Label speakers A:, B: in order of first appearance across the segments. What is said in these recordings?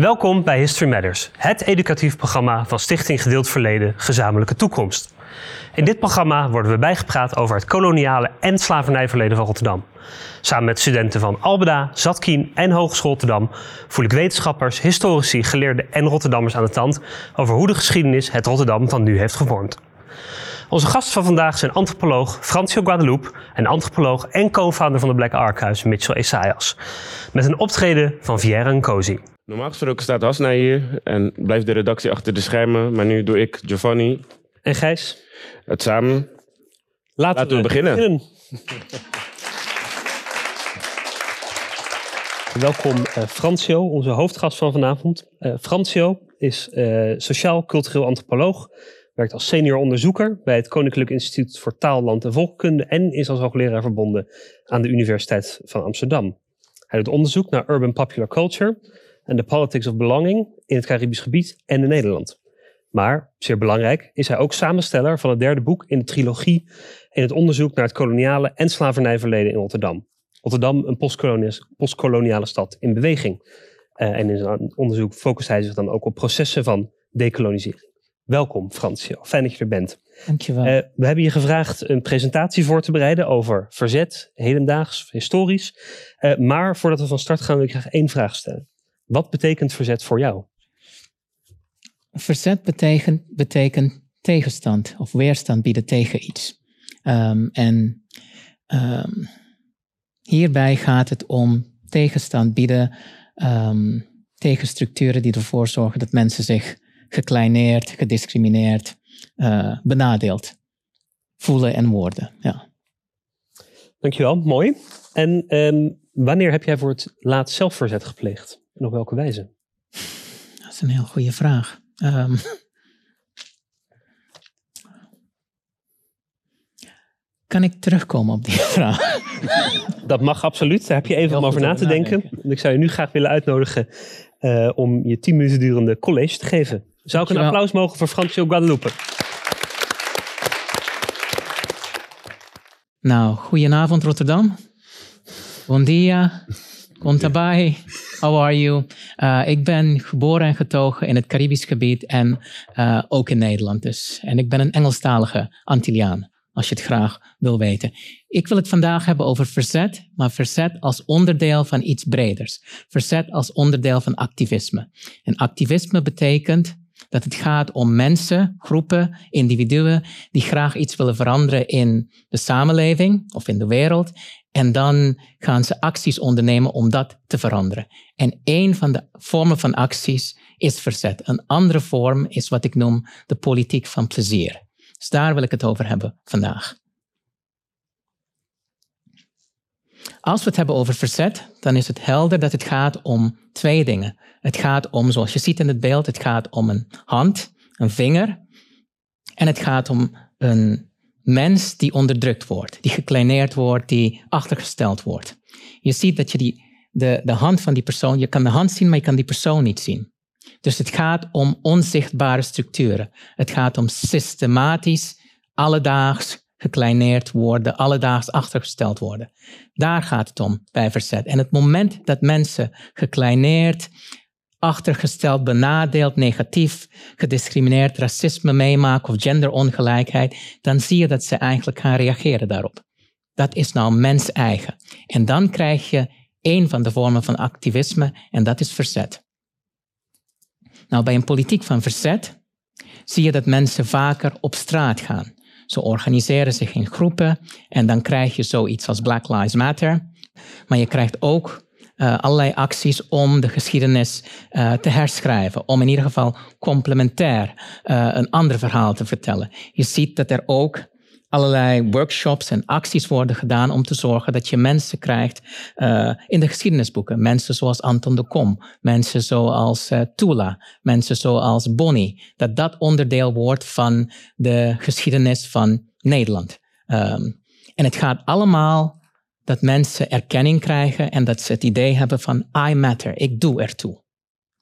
A: Welkom bij History Matters, het educatief programma van Stichting Gedeeld Verleden Gezamenlijke Toekomst. In dit programma worden we bijgepraat over het koloniale en slavernijverleden van Rotterdam. Samen met studenten van Albeda, Zatkien en Hogeschool Rotterdam voel ik wetenschappers, historici, geleerden en Rotterdammers aan de tand over hoe de geschiedenis het Rotterdam van nu heeft gevormd. Onze gasten van vandaag zijn antropoloog Francio Guadalupe en antropoloog en co-founder van de Black Archives Mitchell Esaias. Met een optreden van Vieira Nkosi.
B: Normaal gesproken staat Hasna hier en blijft de redactie achter de schermen. Maar nu doe ik, Giovanni,
A: En Gijs,
B: het samen.
A: laten,
B: Laten we beginnen.
A: Welkom eh, Francio, onze hoofdgast van vanavond. Eh, Francio is eh, sociaal-cultureel antropoloog, werkt als senior onderzoeker bij het Koninklijk Instituut voor Taal, Land en Volkkunde en is als hoogleraar verbonden aan de Universiteit van Amsterdam. Hij doet onderzoek naar urban popular culture en de politics of belonging in het Caribisch gebied en in Nederland. Maar, zeer belangrijk, is hij ook samensteller van het derde boek in de trilogie in het onderzoek naar het koloniale en slavernijverleden in Rotterdam. Rotterdam, een postkoloniale, stad in beweging. Eh, en in zijn onderzoek focust hij zich dan ook op processen van decolonisering. Welkom, Fransio. Fijn dat je er bent.
C: Dankjewel.
A: Eh, we hebben je gevraagd een presentatie voor te bereiden over verzet, hedendaags, historisch. Eh, maar voordat we van start gaan, wil ik graag één vraag stellen. Wat betekent verzet voor jou?
C: Verzet betekent, betekent tegenstand of weerstand bieden tegen iets. Ehm, en ehm, hierbij gaat het om tegenstand bieden ehm, tegen structuren die ervoor zorgen dat mensen zich gekleineerd, gediscrimineerd, eh, benadeeld voelen en worden. Ja.
A: Dankjewel, mooi. En wanneer heb jij voor het laatst zelfverzet gepleegd? En op welke wijze?
C: Dat is een heel goede vraag. Ehm, kan ik terugkomen op die vraag?
A: Dat mag absoluut. Daar heb je even om over na te denken. Ik zou je nu graag willen uitnodigen eh, om je tien minuten durende college te geven. Zou ik een applaus mogen voor Francio Guadalupe?
C: Nou, goedenavond Rotterdam. Bon dia. Contabai. How are you? Uh, ik ben geboren en getogen in het Caribisch gebied en uh, ook in Nederland dus. En ik ben een Engelstalige Antilliaan, als je het graag wil weten. Ik wil het vandaag hebben over verzet, maar verzet als onderdeel van iets breders. Verzet als onderdeel van activisme. En activisme betekent dat het gaat om mensen, groepen, individuen die graag iets willen veranderen in de samenleving of in de wereld. En dan gaan ze acties ondernemen om dat te veranderen. En een van de vormen van acties is verzet. Een andere vorm is wat ik noem de politiek van plezier. Dus daar wil ik het over hebben vandaag. Als we het hebben over verzet, dan is het helder dat het gaat om twee dingen. Het gaat om, zoals je ziet in het beeld, het gaat om een hand, een vinger. En het gaat om een mens die onderdrukt wordt, die gekleineerd wordt, die achtergesteld wordt. Je ziet dat je die, de, de hand van die persoon, je kan de hand zien, maar je kan die persoon niet zien. Dus het gaat om onzichtbare structuren. Het gaat om systematisch, alledaags gekleineerd worden, alledaags achtergesteld worden. Daar gaat het om bij verzet. En het moment dat mensen gekleineerd, achtergesteld, benadeeld, negatief, gediscrimineerd, racisme meemaken of genderongelijkheid, dan zie je dat ze eigenlijk gaan reageren daarop. Dat is nou mens eigen. En dan krijg je één van de vormen van activisme en dat is verzet. Nou, bij een politiek van verzet zie je dat mensen vaker op straat gaan. Ze organiseren zich in groepen en dan krijg je zoiets als Black Lives Matter. Maar je krijgt ook uh, allerlei acties om de geschiedenis uh, te herschrijven. Om in ieder geval complementair uh, een ander verhaal te vertellen. Je ziet dat er ook allerlei workshops en acties worden gedaan om te zorgen dat je mensen krijgt in de geschiedenisboeken. Mensen zoals Anton de Kom, mensen zoals uh, Tula, mensen zoals Bonnie. Dat dat onderdeel wordt van de geschiedenis van Nederland. Um, en het gaat allemaal dat mensen erkenning krijgen en dat ze het idee hebben van I matter, ik doe ertoe.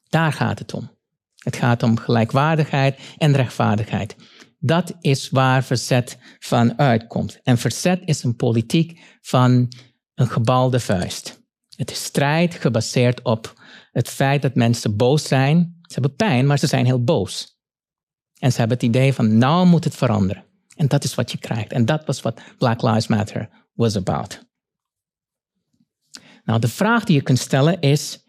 C: Daar gaat het om. Het gaat om gelijkwaardigheid en rechtvaardigheid. Dat is waar verzet van uitkomt. En verzet is een politiek van een gebalde vuist. Het is strijd gebaseerd op het feit dat mensen boos zijn. Ze hebben pijn, maar ze zijn heel boos. En ze hebben het idee van, nou moet het veranderen. En dat is wat je krijgt. En dat was wat Black Lives Matter was about. Nou, de vraag die je kunt stellen is,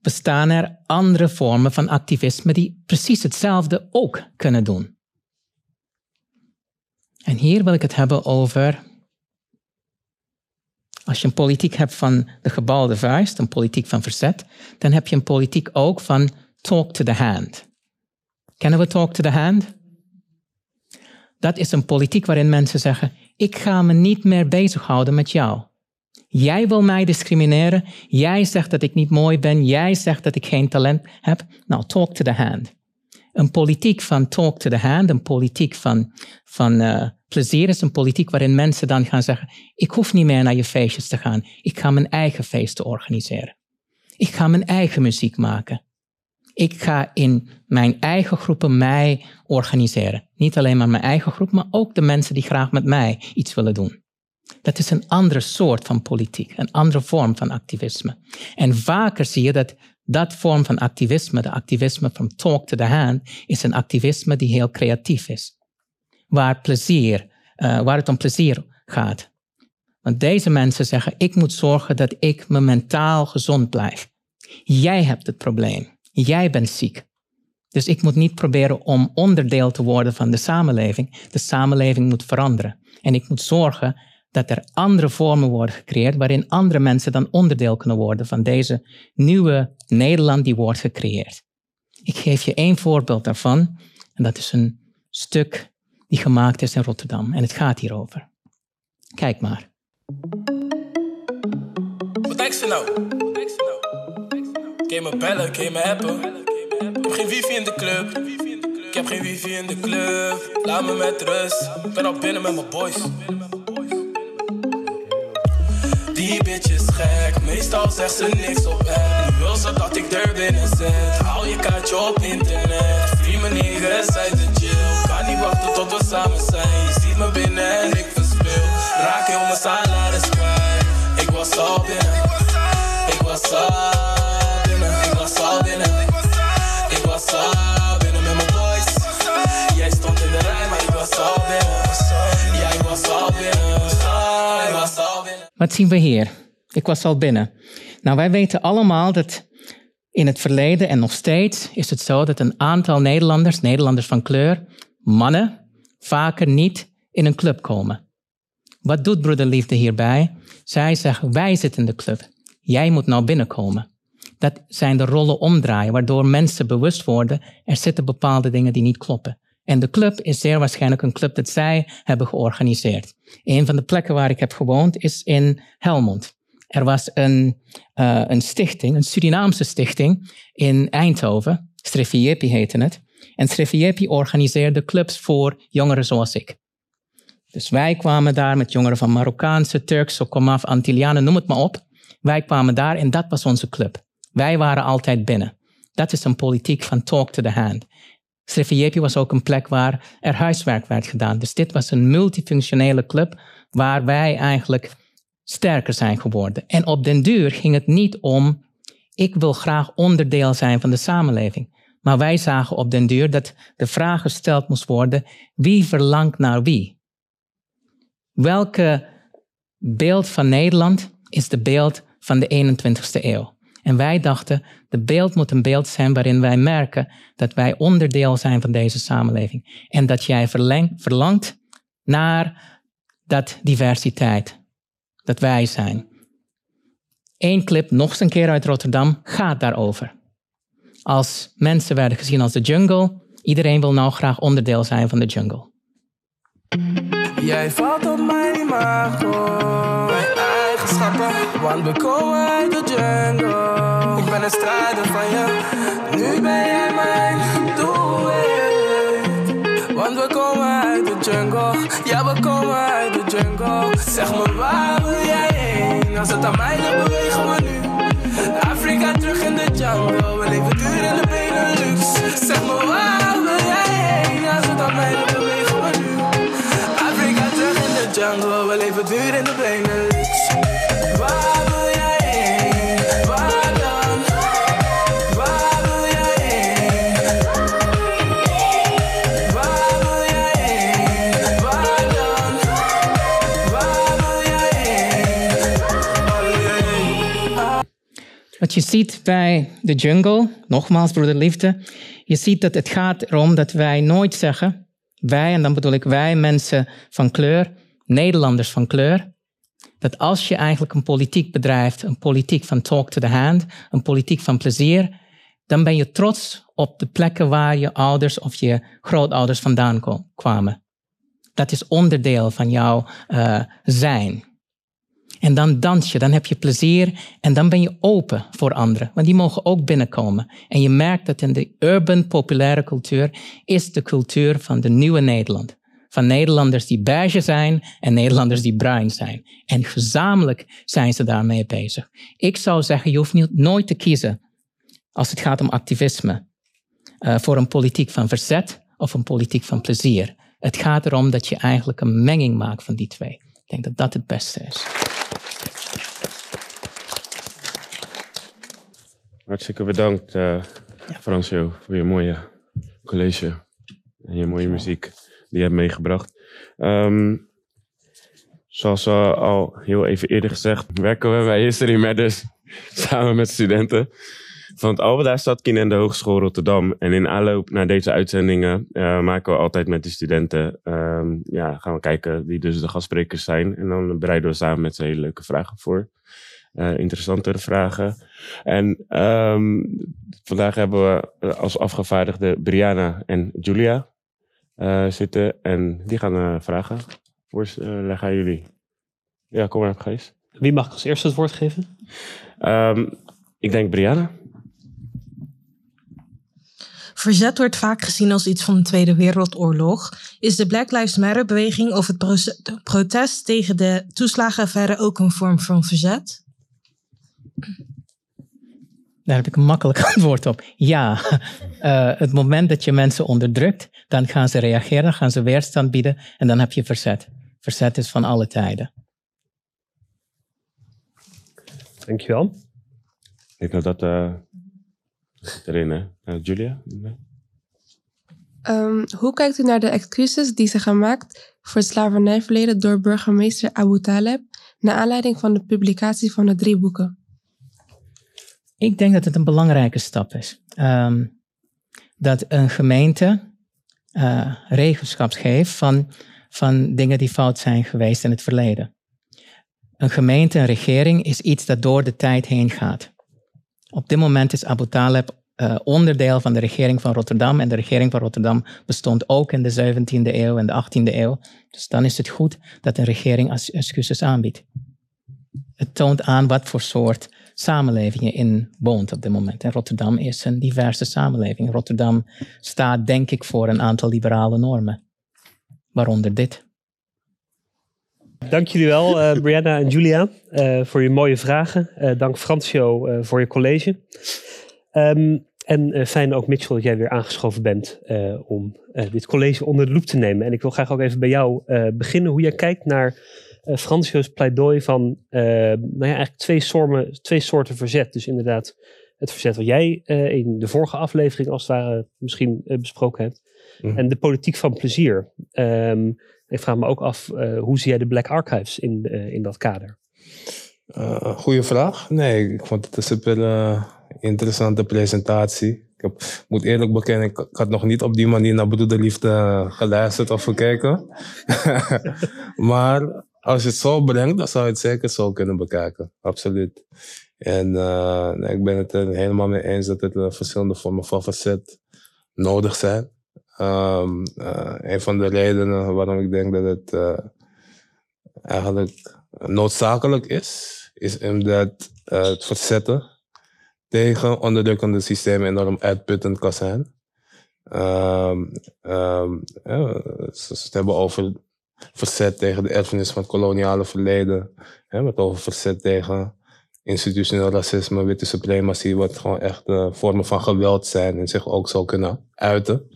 C: bestaan er andere vormen van activisme die precies hetzelfde ook kunnen doen? En hier wil ik het hebben over. Als je een politiek hebt van de gebalde vuist, een politiek van verzet, dan heb je een politiek ook van talk to the hand. Kennen we talk to the hand? Dat is een politiek waarin mensen zeggen: Ik ga me niet meer bezighouden met jou. Jij wil mij discrimineren. Jij zegt dat ik niet mooi ben. Jij zegt dat ik geen talent heb. Nou, talk to the hand. Een politiek van talk to the hand, een politiek van, van uh, plezier is een politiek waarin mensen dan gaan zeggen: Ik hoef niet meer naar je feestjes te gaan. Ik ga mijn eigen feesten organiseren. Ik ga mijn eigen muziek maken. Ik ga in mijn eigen groepen mij organiseren. Niet alleen maar mijn eigen groep, maar ook de mensen die graag met mij iets willen doen. Dat is een andere soort van politiek, een andere vorm van activisme. En vaker zie je dat dat vorm van activisme, de activisme from talk to the hand, is een activisme die heel creatief is. Waar, plezier, uh, waar het om plezier gaat. Want deze mensen zeggen, ik moet zorgen dat ik me mentaal gezond blijf. Jij hebt het probleem. Jij bent ziek. Dus ik moet niet proberen om onderdeel te worden van de samenleving. De samenleving moet veranderen. En ik moet zorgen dat er andere vormen worden gecreëerd waarin andere mensen dan onderdeel kunnen worden van deze nieuwe Nederland die wordt gecreëerd. Ik geef je één voorbeeld daarvan en dat is een stuk die gemaakt is in Rotterdam en het gaat hierover. Kijk maar. Wat denk je nou? Kun je me bellen, kun je me appen? Ik heb geen wifi in de club. Ik heb geen wifi in de club. Laat me met rust. Ik ben al binnen met mijn boys. Meestal zegt ze niks op app. Nu wil ze dat ik er binnen zit. Haal je kaartje op internet. Free mijn niggas uit de chill. Kan niet wachten tot we samen zijn. Je ziet me binnen en ik verspil. Raak heel mijn salaris kwijt. Ik was al binnen. Ik was al binnen. Ik was al binnen. Ik was al binnen met mijn boys. Jij stond in de rij, maar ik was al binnen. Ja. Ik was al binnen. Wat zien we hier? Ik was al binnen. Nou, wij weten allemaal dat in het verleden en nog steeds is het zo dat een aantal Nederlanders, Nederlanders van kleur, mannen, vaker niet in een club komen. Wat doet broederliefde hierbij? Zij zeggen, wij zitten in de club. Jij moet nou binnenkomen. Dat zijn de rollen omdraaien, waardoor mensen bewust worden, er zitten bepaalde dingen die niet kloppen. En de club is zeer waarschijnlijk een club dat zij hebben georganiseerd. Een van de plekken waar ik heb gewoond is in Helmond. Er was een, uh, een stichting, een Surinaamse stichting in Eindhoven. Strefiepi heette het. En Strefiepi organiseerde clubs voor jongeren zoals ik. Dus wij kwamen daar met jongeren van Marokkaanse, Turkse, Komaf, Antillianen, noem het maar op. Wij kwamen daar en dat was onze club. Wij waren altijd binnen. Dat is een politiek van talk to the hand. Srefiepi was ook een plek waar er huiswerk werd gedaan. Dus dit was een multifunctionele club waar wij eigenlijk sterker zijn geworden. En op den duur ging het niet om, ik wil graag onderdeel zijn van de samenleving. Maar wij zagen op den duur dat de vraag gesteld moest worden, wie verlangt naar wie? Welke beeld van Nederland is de beeld van de 21ste eeuw? En wij dachten, de beeld moet een beeld zijn waarin wij merken dat wij onderdeel zijn van deze samenleving. En dat jij verlangt naar dat diversiteit. Dat wij zijn. Eén clip, nog eens een keer uit Rotterdam, gaat daarover. Als mensen werden gezien als de jungle, iedereen wil nou graag onderdeel zijn van de jungle. Jij valt op mijn imago, mijn eigenschappen, want we komen uit de jungle. Ik ben een strijder van je, nu ben jij mijn. Want we komen uit de jungle, ja we komen uit de jungle. Zeg me waar wil jij heen, als het aan mij ligt bewegen we nu. Afrika terug in de jungle, we leven duur in de Benelux. Zeg me waar wil jij heen, als het aan mij ligt bewegen we nu. Afrika terug in de jungle, we leven duur in de Benelux. Waar Wat je ziet bij de jungle, nogmaals broederliefde, je ziet dat het gaat erom dat wij nooit zeggen, wij, en dan bedoel ik wij mensen van kleur, Nederlanders van kleur, dat als je eigenlijk een politiek bedrijft, een politiek van talk to the hand, een politiek van plezier, dan ben je trots op de plekken waar je ouders of je grootouders vandaan kwamen. Dat is onderdeel van jouw uh, zijn. En dan dans je, dan heb je plezier en dan ben je open voor anderen. Want die mogen ook binnenkomen. En je merkt dat in de urban populaire cultuur is de cultuur van de nieuwe Nederland. Van Nederlanders die beige zijn en Nederlanders die bruin zijn. En gezamenlijk zijn ze daarmee bezig. Ik zou zeggen, je hoeft niet, nooit te kiezen als het gaat om activisme. Uh, voor een politiek van verzet of een politiek van plezier. Het gaat erom dat je eigenlijk een menging maakt van die twee. Ik denk dat dat het beste is.
B: Hartstikke bedankt, uh, Francio, voor je mooie college en je mooie muziek die je hebt meegebracht. Um, zoals uh, al heel even eerder gezegd, werken we bij History Matters samen met studenten van het Albeda Stadkin en de Hogeschool Rotterdam. En in aanloop naar deze uitzendingen uh, maken we altijd met de studenten, um, ja, gaan we kijken wie dus de gastsprekers zijn. En dan bereiden we samen met ze hele leuke vragen voor. Uh, interessantere vragen. En um, vandaag hebben we eh, als afgevaardigde Brianna en Julia uh, zitten. En die gaan vragen voorleggen aan jullie. Ja, kom maar op, Gees.
A: Wie mag ik als eerste het woord geven?
B: Um, ik denk Brianna.
D: Verzet wordt vaak gezien als iets van de Tweede Wereldoorlog. Is de Black Lives Matter beweging of het protest tegen de toeslagenaffaire ook een vorm van verzet?
C: Daar heb ik een makkelijk antwoord op. Ja, uh, het moment dat je mensen onderdrukt, dan gaan ze reageren, gaan ze weerstand bieden en dan heb je verzet. Verzet is van alle tijden.
A: Dankjewel.
B: Ik denk dat uh, erin, hè? Uh, Julia?
E: Um, hoe kijkt u naar de excuses die zijn gemaakt voor het slavernijverleden door burgemeester Abu Taleb, naar aanleiding van de publicatie van de drie boeken?
C: Ik denk dat het een belangrijke stap is. Um, dat een gemeente uh, regenschap geeft van, van dingen die fout zijn geweest in het verleden. Een gemeente, een regering is iets dat door de tijd heen gaat. Op dit moment is Abu Taleb uh, onderdeel van de regering van Rotterdam. En de regering van Rotterdam bestond ook in de 17e eeuw en de 18e eeuw. Dus dan is het goed dat een regering excuses aanbiedt. Het toont aan wat voor soort samenleving je in woont op dit moment. En Rotterdam is een diverse samenleving. Rotterdam staat denk ik voor een aantal liberale normen. Waaronder dit.
A: Dank jullie wel, uh, Brianna en Julia, uh, voor je mooie vragen. Uh, dank Francio voor je college. Um, en fijn ook, Mitchell, dat jij weer aangeschoven bent om dit college onder de loep te nemen. En ik wil graag ook even bij jou beginnen, hoe jij kijkt naar Francio's pleidooi van nou ja, eigenlijk twee soorten, twee soorten verzet. Dus inderdaad het verzet wat jij in de vorige aflevering als het ware misschien besproken hebt. Mm. En de politiek van plezier. Um, ik vraag me ook af, uh, hoe zie jij de Black Archives in, in dat kader?
F: Goeie vraag. Nee, ik vond het een super interessante presentatie. Ik heb, moet eerlijk bekennen, ik, ik, had nog niet op die manier naar Broederliefde geluisterd of gekeken. maar als je het zo brengt, dan zou je het zeker zo kunnen bekijken. Absoluut. En nee, ik ben het er helemaal mee eens dat er verschillende vormen van verzet nodig zijn. Um, een van de redenen waarom ik denk dat het eigenlijk noodzakelijk is, is omdat het verzetten tegen onderdrukkende systemen enorm uitputtend kan zijn. Um, um, het hebben over verzet tegen de erfenis van het koloniale verleden. Hè, wat over verzet tegen institutioneel racisme, witte suprematie, wat gewoon echt vormen van geweld zijn en zich ook zou kunnen uiten.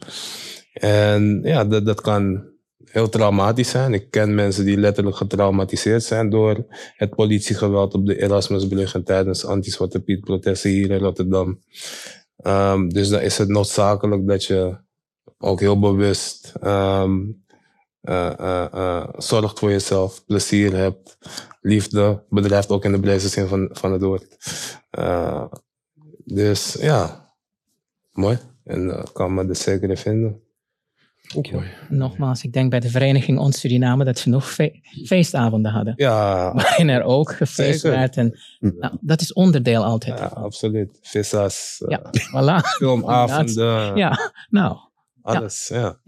F: En ja, dat, dat kan heel traumatisch zijn. Ik ken mensen die letterlijk getraumatiseerd zijn door het politiegeweld op de Erasmusbrug en tijdens anti-Zwarte Piet protesten hier in Rotterdam. Um, dus dan is het noodzakelijk dat je ook heel bewust um, eh, eh, eh, zorgt voor jezelf, plezier hebt, liefde bedrijft ook in de breedste zin van, van het woord. Eh, dus ja, mooi. En uh, kan me er zeker in vinden.
A: Dankjewel.
C: Nogmaals, ik denk bij de vereniging Ons Suriname dat ze nog fe- feestavonden hadden.
F: Ja,
C: Waarin er ook gefeest
F: Zeker.
C: werd. En, nou, dat is onderdeel altijd.
F: ja absoluut. Vissa's, eh,
C: Ja, voilà.
F: filmavonden,
C: Ja, nou,
F: alles. Ja.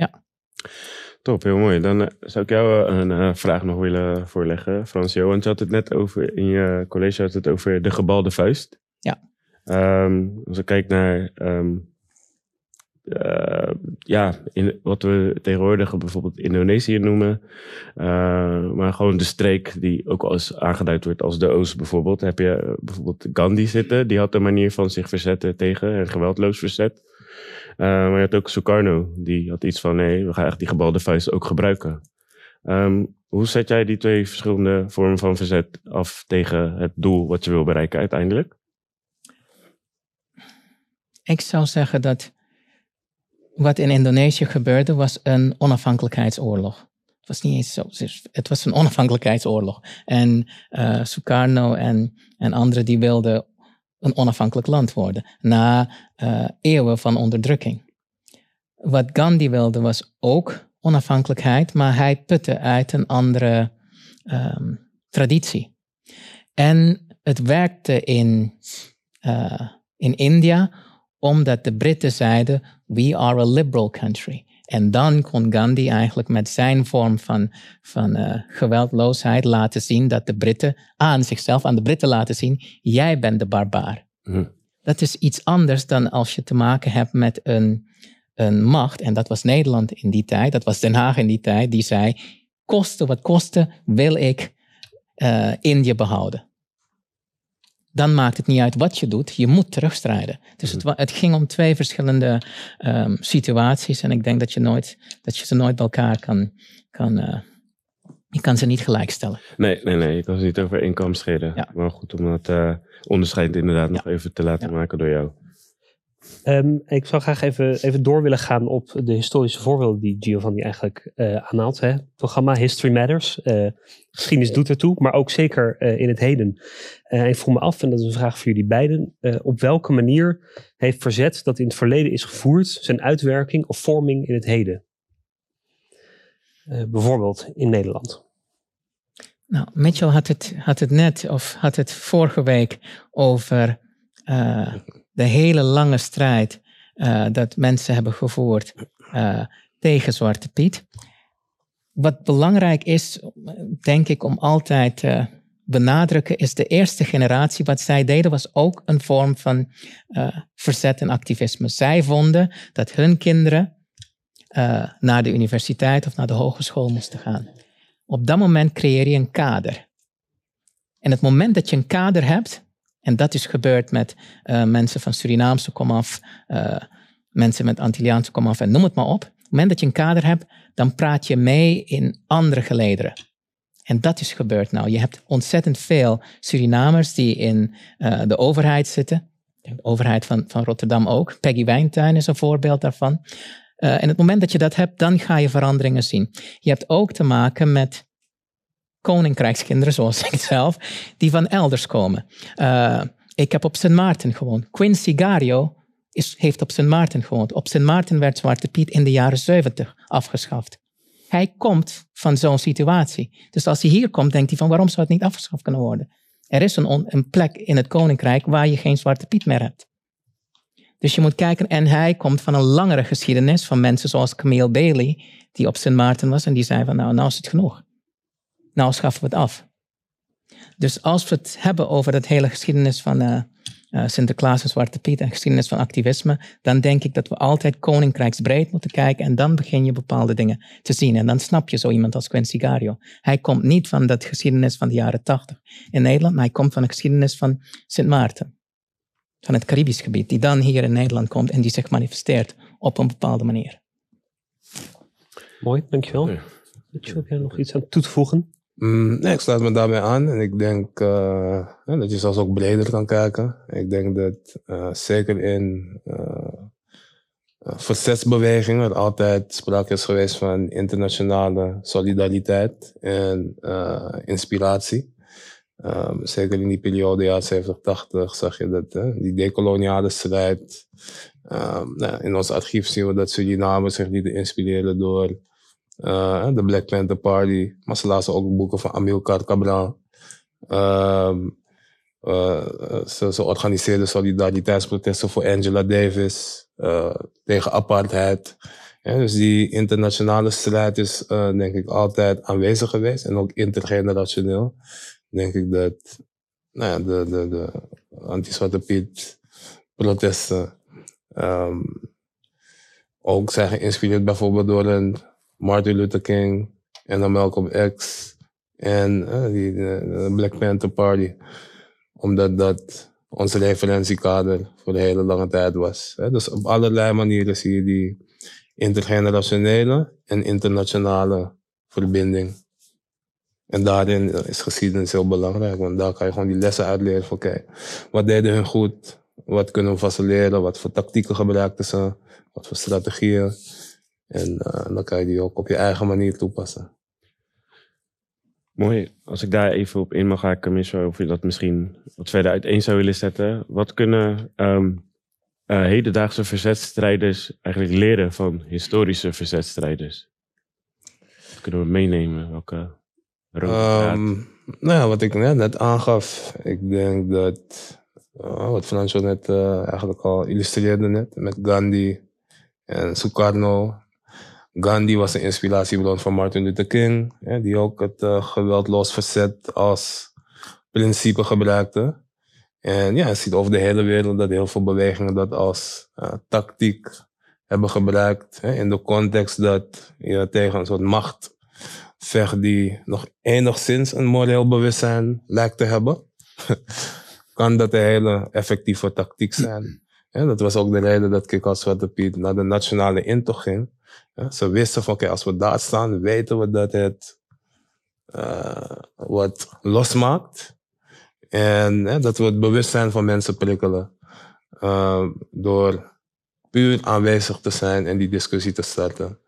B: Top, heel mooi. Dan eh, zou ik jou eh, een eh, vraag nog willen voorleggen, Fransjo. Want je had het net over, in je college had het over de gebalde vuist.
C: Ja.
B: Ehm, als ik kijk naar, ehm, eh, ja, in, wat we tegenwoordig bijvoorbeeld Indonesië noemen. maar gewoon de streek die ook als aangeduid wordt als de Oost bijvoorbeeld. Heb je bijvoorbeeld Gandhi zitten. Die had een manier van zich verzetten tegen een geweldloos verzet. Eh, maar je had ook Sukarno, die had iets van: nee, we gaan echt die gebalde vuist ook gebruiken. Ehm, hoe zet jij die twee verschillende vormen van verzet af tegen het doel wat je wil bereiken uiteindelijk?
C: ik zou zeggen dat wat in Indonesië gebeurde was een onafhankelijkheidsoorlog. Het was niet eens zo, het was een onafhankelijkheidsoorlog. En eh, Sukarno en, en anderen die wilden een onafhankelijk land worden na eh, eeuwen van onderdrukking. Wat Gandhi wilde was ook onafhankelijkheid, maar hij putte uit een andere ehm, traditie. En het werkte in, eh, in India omdat de Britten zeiden: We are a liberal country. En dan kon Gandhi eigenlijk met zijn vorm van, van eh, geweldloosheid laten zien dat de Britten aan zichzelf, aan de Britten laten zien: jij bent de barbaar.
B: Hm.
C: Dat is iets anders dan als je te maken hebt met een, een macht, en dat was Nederland in die tijd, dat was Den Haag in die tijd, die zei: koste wat koste, wil ik eh, Indië behouden. Dan maakt het niet uit wat je doet, je moet terugstrijden. Dus het, wa- het ging om twee verschillende ehm, situaties en ik denk dat je, nooit, dat je ze nooit bij elkaar kan, kan eh, je kan ze niet gelijkstellen.
B: Nee, nee, nee. Ik kan ze niet over één kam scheren.
C: Ja.
B: Maar goed om dat eh, onderscheid inderdaad nog even te laten
C: Ja.
B: maken door jou.
A: Ehm, ik zou graag even, even door willen gaan op de historische voorbeelden die Giovanni eigenlijk eh aanhaalt. Hè. Het programma History Matters. eh, geschiedenis doet ertoe, maar ook zeker eh, in het heden. Ik vroeg me af, en dat is een vraag voor jullie beiden. op welke manier heeft verzet dat in het verleden is gevoerd zijn uitwerking of vorming in het heden? Bijvoorbeeld in Nederland.
C: Nou, Mitchell had het, had het net, of had het vorige week over de hele lange strijd eh, dat mensen hebben gevoerd eh, tegen Zwarte Piet. Wat belangrijk is, denk ik, om altijd te benadrukken, is de eerste generatie. Wat zij deden was ook een vorm van eh, verzet en activisme. Zij vonden dat hun kinderen eh, naar de universiteit of naar de hogeschool moesten gaan. Op dat moment creëer je een kader. En het moment dat je een kader hebt, en dat is gebeurd met eh, mensen van Surinaamse komaf, eh mensen met Antilliaanse komaf en noem het maar op. Op het moment dat je een kader hebt, dan praat je mee in andere gelederen. En dat is gebeurd nou. Je hebt ontzettend veel Surinamers die in eh, de overheid zitten. De overheid van, van Rotterdam ook. Peggy Wijntuin is een voorbeeld daarvan. En het moment dat je dat hebt, dan ga je veranderingen zien. Je hebt ook te maken met koninkrijkskinderen, zoals ik zelf, die van elders komen. Eh, ik heb op Sint Maarten gewoond. Quincy Gario is, heeft op Sint Maarten gewoond. Op Sint Maarten werd Zwarte Piet in de jaren 70 afgeschaft. Hij komt van zo'n situatie. Dus als hij hier komt, denkt hij van waarom zou het niet afgeschaft kunnen worden? Er is een, een plek in het koninkrijk waar je geen Zwarte Piet meer hebt. Dus je moet kijken, en hij komt van een langere geschiedenis van mensen zoals Camille Bailey, die op Sint Maarten was en die zei van nou, nou is het genoeg. Nou schaffen we het af. Dus als we het hebben over dat hele geschiedenis van eh, eh, Sinterklaas en Zwarte Piet en geschiedenis van activisme, dan denk ik dat we altijd koninkrijksbreed moeten kijken en dan begin je bepaalde dingen te zien. En dan snap je zo iemand als Quincy Gario. Hij komt niet van dat geschiedenis van de jaren tachtig in Nederland, maar hij komt van de geschiedenis van Sint Maarten. Van het Caribisch gebied, die dan hier in Nederland komt en die zich manifesteert op een bepaalde manier.
A: Mooi, dankjewel.
B: Ja.
A: Mitchell, heb jij nog iets aan toe te voegen?
F: Mm, nee, ik sluit me daarbij aan. En ik denk eh, dat je zelfs ook breder kan kijken. Ik denk dat eh, zeker in eh, verzetsbeweging, waar altijd sprake is geweest van internationale solidariteit en inspiratie. Um, zeker in die periode, jaren 70, 80, zag je dat, hè, die decoloniale strijd. Um, nou, in ons archief zien we dat Suriname zich lieten inspireren door uh, de Black Panther Party. Maar ze lazen ook boeken van Amilcar Cabral. Um, uh, ze, ze organiseerden solidariteitsprotesten voor Angela Davis tegen apartheid. Dus die internationale strijd is denk ik altijd aanwezig geweest en ook intergenerationeel. Denk ik dat nou ja, de, de, de anti-Zwarte Piet protesten um, ook zijn geïnspireerd bijvoorbeeld door een Martin Luther King en dan Malcolm X en die, de, Black Panther Party omdat dat ons referentiekader voor de hele lange tijd was. Dus op allerlei manieren zie je die intergenerationele en internationale verbinding. En daarin is geschiedenis heel belangrijk, want daar kan je gewoon die lessen uitleren van kijk, wat deden hun goed, wat kunnen we faciliteren, wat voor tactieken gebruikten ze, wat voor strategieën. En uh, dan kan je die ook op je eigen manier toepassen.
B: Mooi. Als ik daar even op in mag haken, of je dat misschien wat verder uiteen zou willen zetten. Wat kunnen um, uh, hedendaagse verzetstrijders eigenlijk leren van historische verzetstrijders? Wat kunnen we meenemen? Welke
F: um, Nou ja, wat ik net, net aangaf. Ik denk dat, uh, wat Franco net uh, eigenlijk al illustreerde net, met Gandhi en Sukarno Gandhi was een inspiratiebron van Martin Luther King, die ook het uh, geweldloos verzet als principe gebruikte. En ja, je ziet over de hele wereld dat heel veel bewegingen dat als uh, tactiek hebben gebruikt. Hè, in de context dat je tegen een soort macht vecht die nog enigszins een moreel bewustzijn lijkt te hebben. kan dat een hele effectieve tactiek zijn. Ja, dat was ook de reden dat ik als Zwarte Piet naar de nationale intocht ging. Ze wisten van, oké, als we daar staan, weten we dat het uh, wat losmaakt. En dat we het bewustzijn van mensen prikkelen. Uh, door puur aanwezig te zijn en die discussie te starten.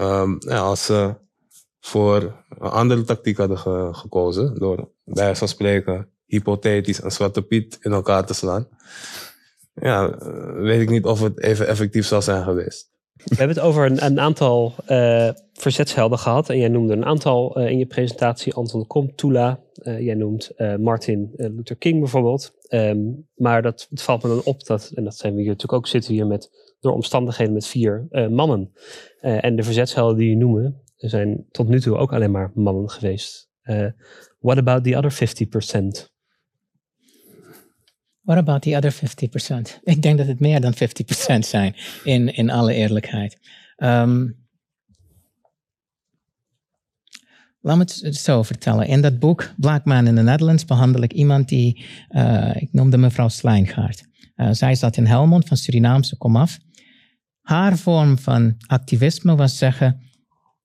F: Um, ja, als ze voor een andere tactiek hadden ge gekozen, door bij van spreken hypothetisch een zwarte piet in elkaar te slaan, ja, weet ik niet of het even effectief zou zijn geweest.
A: We hebben het over een, een aantal uh, verzetshelden gehad. En jij noemde een aantal uh, in je presentatie. Anton Kom, Tula. Uh, jij noemt Martin Luther King bijvoorbeeld. Um, maar dat, het valt me dan op dat, en dat zijn we hier natuurlijk ook, zitten hier met, door omstandigheden met vier mannen. en de verzetshelden die je noemen, zijn tot nu toe ook alleen maar mannen geweest. what about the other 50%?
C: What about the other 50%? Ik denk dat het meer dan 50% zijn, in, in alle eerlijkheid. Um, laat me het zo vertellen. In dat boek Black Man in the Netherlands behandel ik iemand die, uh, ik noemde mevrouw Slijngaard. Uh, zij zat in Helmond van Surinaamse komaf. Haar vorm van activisme was zeggen,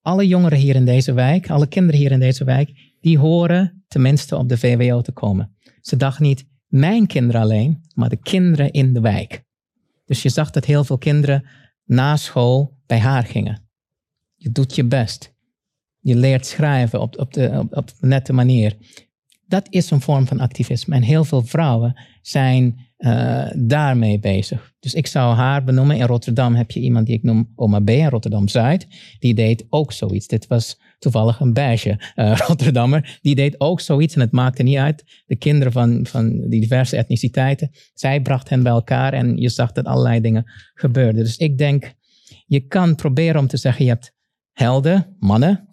C: alle jongeren hier in deze wijk, alle kinderen hier in deze wijk, die horen tenminste op de VWO te komen. Ze dacht niet, mijn kinderen alleen, maar de kinderen in de wijk. Dus je zag dat heel veel kinderen na school bij haar gingen. Je doet je best. Je leert schrijven op, op, de, op, nette manier. Dat is een vorm van activisme. En heel veel vrouwen zijn uh, daarmee bezig. Dus ik zou haar benoemen. In Rotterdam heb je iemand die ik noem Oma B. in Rotterdam-Zuid. Die deed ook zoiets. Dit was toevallig een beige uh, Rotterdammer. Die deed ook zoiets en het maakte niet uit. De kinderen van, van diverse etniciteiten. Zij bracht hen bij elkaar en je zag dat allerlei dingen gebeurden. Dus ik denk, je kan proberen om te zeggen, je hebt helden, mannen.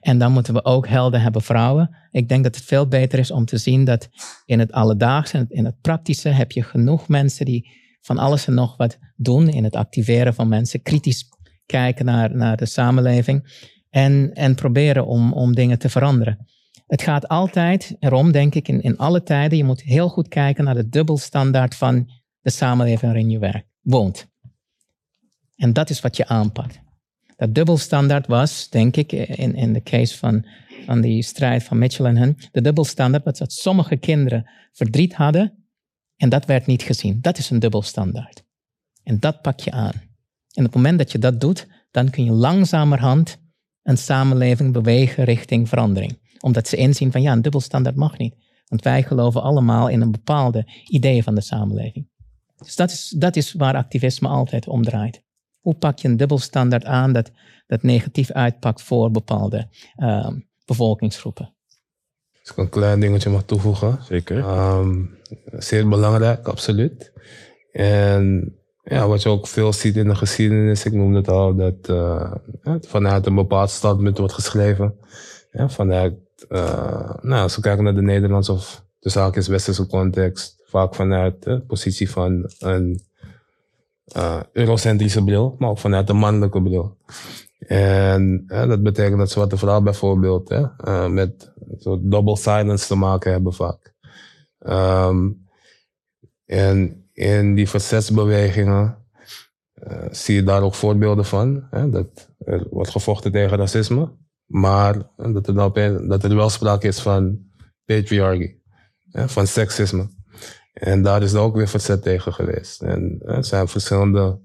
C: En dan moeten we ook helden hebben, vrouwen. Ik denk dat het veel beter is om te zien dat in het alledaagse, in het praktische, heb je genoeg mensen die van alles en nog wat doen in het activeren van mensen, kritisch kijken naar, naar de samenleving en, en proberen om, om dingen te veranderen. Het gaat altijd erom, denk ik, in, in alle tijden, je moet heel goed kijken naar de dubbelstandaard van de samenleving waarin je werkt, woont. En dat is wat je aanpakt. Dat dubbelstandaard was, denk ik, in, in de case van, van die strijd van Mitchell en hen, de dubbelstandaard was dat sommige kinderen verdriet hadden en dat werd niet gezien. Dat is een dubbelstandaard. En dat pak je aan. En op het moment dat je dat doet, dan kun je langzamerhand een samenleving bewegen richting verandering. Omdat ze inzien van ja, een dubbelstandaard mag niet. Want wij geloven allemaal in een bepaalde idee van de samenleving. Dus dat is, dat is waar activisme altijd om draait. Hoe pak je een dubbelstandaard aan dat, dat negatief uitpakt voor bepaalde uh, bevolkingsgroepen?
F: Als ik een klein dingetje mag toevoegen.
B: Zeker.
F: Um, zeer belangrijk, absoluut. En ja, wat je ook veel ziet in de geschiedenis, ik noemde het al, dat uh, vanuit een bepaald standpunt wordt geschreven. Ja, vanuit, uh, nou, als we kijken naar de Nederlandse of de zaakjes westerse context, vaak vanuit de positie van een eurocentrische bril, maar ook vanuit een mannelijke bril. En dat betekent dat zwarte vrouwen bijvoorbeeld hè, uh, met zo double silence te maken hebben vaak. Um, en in die verzetsbewegingen uh, zie je daar ook voorbeelden van. Hè, dat er wordt gevochten tegen racisme, maar dat er, dan dat er wel sprake is van patriarchy, hè, van seksisme. En daar is er ook weer verzet tegen geweest. En er zijn verschillende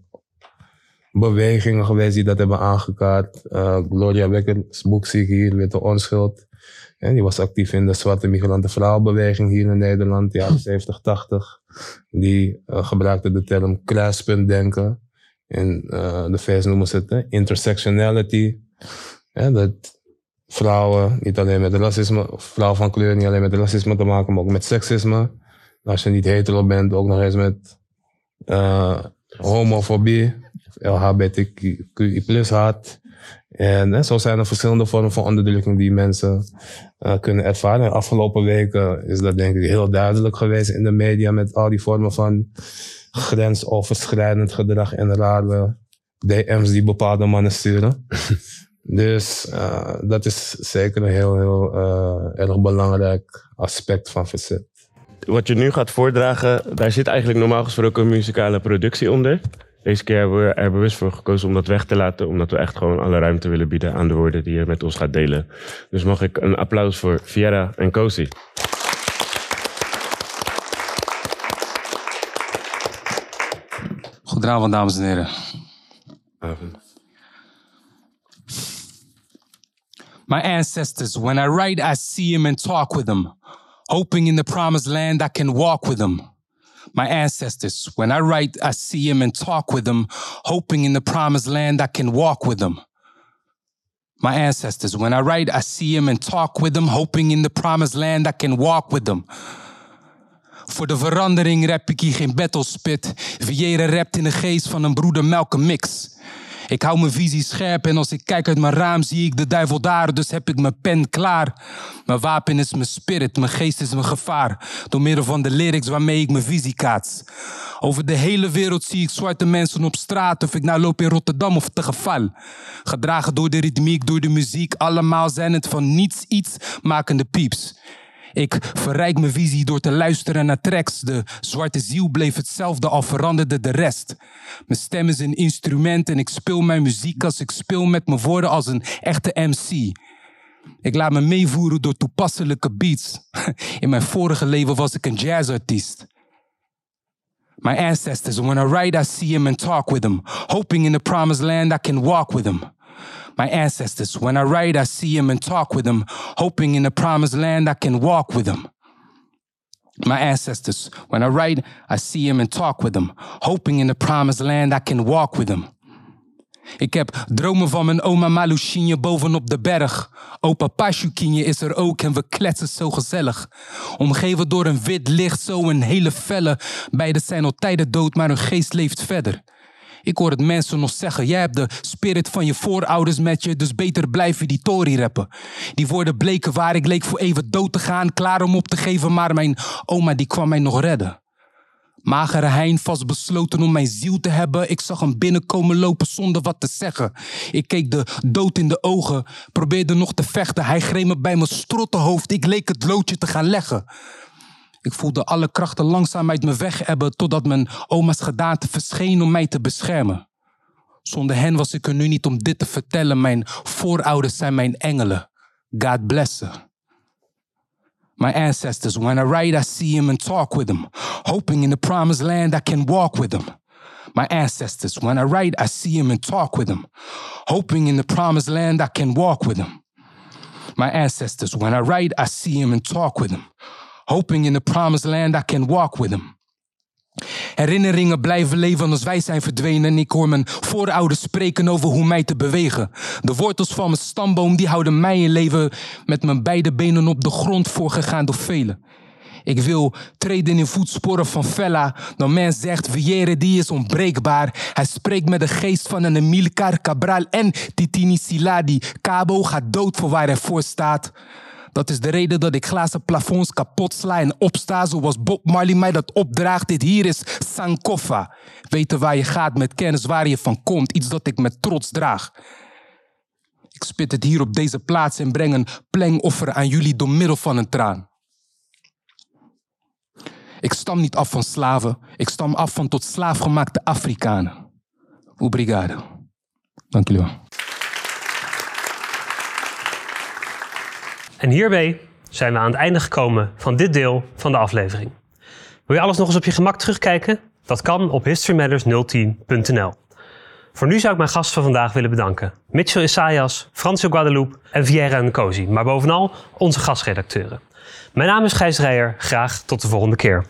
F: bewegingen geweest die dat hebben aangekaart. Uh, Gloria Becker's boek zie ik hier, Witte Onschuld. En die was actief in de zwarte migranten vrouwenbeweging hier in Nederland, jaren 70, 80. Die uh, gebruikte de term kruispuntdenken. In uh, de VS noemen ze het intersectionality. Ja, dat vrouwen niet alleen met racisme, of vrouwen van kleur niet alleen met racisme te maken, maar ook met seksisme. Als je niet hetero bent, ook nog eens met uh, homofobie, LHBTQI plus haat. En hè, zo zijn er verschillende vormen van onderdrukking die mensen uh, kunnen ervaren. De afgelopen weken is dat denk ik heel duidelijk geweest in de media met al die vormen van grensoverschrijdend gedrag en rare DM's die bepaalde mannen sturen. dus uh, dat is zeker een heel, heel uh, erg belangrijk aspect van verzet.
B: Wat je nu gaat voordragen, daar zit eigenlijk normaal gesproken een muzikale productie onder. Deze keer hebben we er bewust voor gekozen om dat weg te laten, omdat we echt gewoon alle ruimte willen bieden aan de woorden die je met ons gaat delen. Dus mag ik een applaus voor Viera en Cozy.
G: Goedenavond, dames en heren.
B: Avond.
G: My ancestors, when I write, I see them and talk with them, hoping in the promised land I can walk with them. My ancestors. When I write, I see them and talk with them, hoping in the promised land I can walk with them. My ancestors. When I write, I see them and talk with them, hoping in the promised land I can walk with them. Voor de verandering rap ik hier geen battle spit. Viera rapt in de geest van een broeder Malcolm Mix. Ik hou mijn visie scherp en als ik kijk uit mijn raam zie ik de duivel daar, dus heb ik mijn pen klaar. Mijn wapen is mijn spirit, mijn geest is mijn gevaar. Door middel van de lyrics waarmee ik mijn visie kaats. Over de hele wereld zie ik zwarte mensen op straat, of ik nou loop in Rotterdam of te geval. Gedragen door de ritmiek, door de muziek, allemaal zijn het van niets iets makende pieps. Ik verrijk mijn visie door te luisteren naar tracks. De zwarte ziel bleef hetzelfde, al veranderde de rest. Mijn stem is een instrument en ik speel mijn muziek als ik speel met mijn woorden als een echte MC. Ik laat me meevoeren door toepasselijke beats. In mijn vorige leven was ik een jazzartiest. My ancestors, when I write, I see them and talk with them, hoping in the promised land I can walk with them. My ancestors. When I write, I see them and talk with them, hoping in the promised land I can walk with them. My ancestors. When I write, I see them and talk with them, hoping in the promised land I can walk with them. Ik heb dromen van mijn oma Malushinje bovenop de berg. Opa Pashukinje is er ook en we kletsen zo gezellig. Omgeven door een wit licht, zo een hele felle. Beiden zijn al tijden dood, maar hun geest leeft verder. Ik hoor het mensen nog zeggen, jij hebt de spirit van je voorouders met je, dus beter blijven die Tory rappen. Die woorden bleken waar ik leek voor even dood te gaan, klaar om op te geven, maar mijn oma die kwam mij nog redden. Magere hein vastbesloten om mijn ziel te hebben. Ik zag hem binnenkomen lopen zonder wat te zeggen. Ik keek de dood in de ogen, probeerde nog te vechten. Hij greep me bij mijn strottenhoofd. Ik leek het loodje te gaan leggen. Ik voelde alle krachten langzaam uit me weg hebben totdat mijn oma's gedaante verscheen om mij te beschermen. Zonder hen was ik er nu niet om dit te vertellen. Mijn voorouders zijn mijn engelen. God bless. My ancestors, when I write, I see them and talk with them, hoping in the promised land I can walk with them. My ancestors, when I write, I see him and talk with him, hoping in the promised land I can walk with him. My ancestors, when I write, I see him and talk with him, hoping in the promised land I can walk with him. Herinneringen blijven leven als wij zijn verdwenen. En ik hoor mijn voorouders spreken over hoe mij te bewegen. De wortels van mijn stamboom die houden mij in leven. Met mijn beide benen op de grond voorgegaan door velen. Ik wil treden in voetsporen van Fella. Dan men zegt, Viere die is onbreekbaar. Hij spreekt met de geest van een Emilcar Cabral en Titini Siladi. Cabo gaat dood voor waar hij voor staat. Dat is de reden dat ik glazen plafonds kapot sla en opsta zoals Bob Marley mij dat opdraagt. Dit hier is Sankofa. Weten waar je gaat met kennis waar je van komt. Iets dat ik met trots draag. Ik spit het hier op deze plaats en breng een plengoffer aan jullie door middel van een traan. Ik stam niet af van slaven. Ik stam af van tot slaafgemaakte Afrikanen. Obrigado. Dank jullie wel.
A: En hierbij zijn we aan het einde gekomen van dit deel van de aflevering. Wil je alles nog eens op je gemak terugkijken? Dat kan op historymatters010.nl. Voor nu zou ik mijn gasten van vandaag willen bedanken. Mitchell Isaias, Francio Guadalupe en Vieira Nkosi. Maar bovenal onze gastredacteuren. Mijn naam is Gijs Rijer. Graag tot de volgende keer.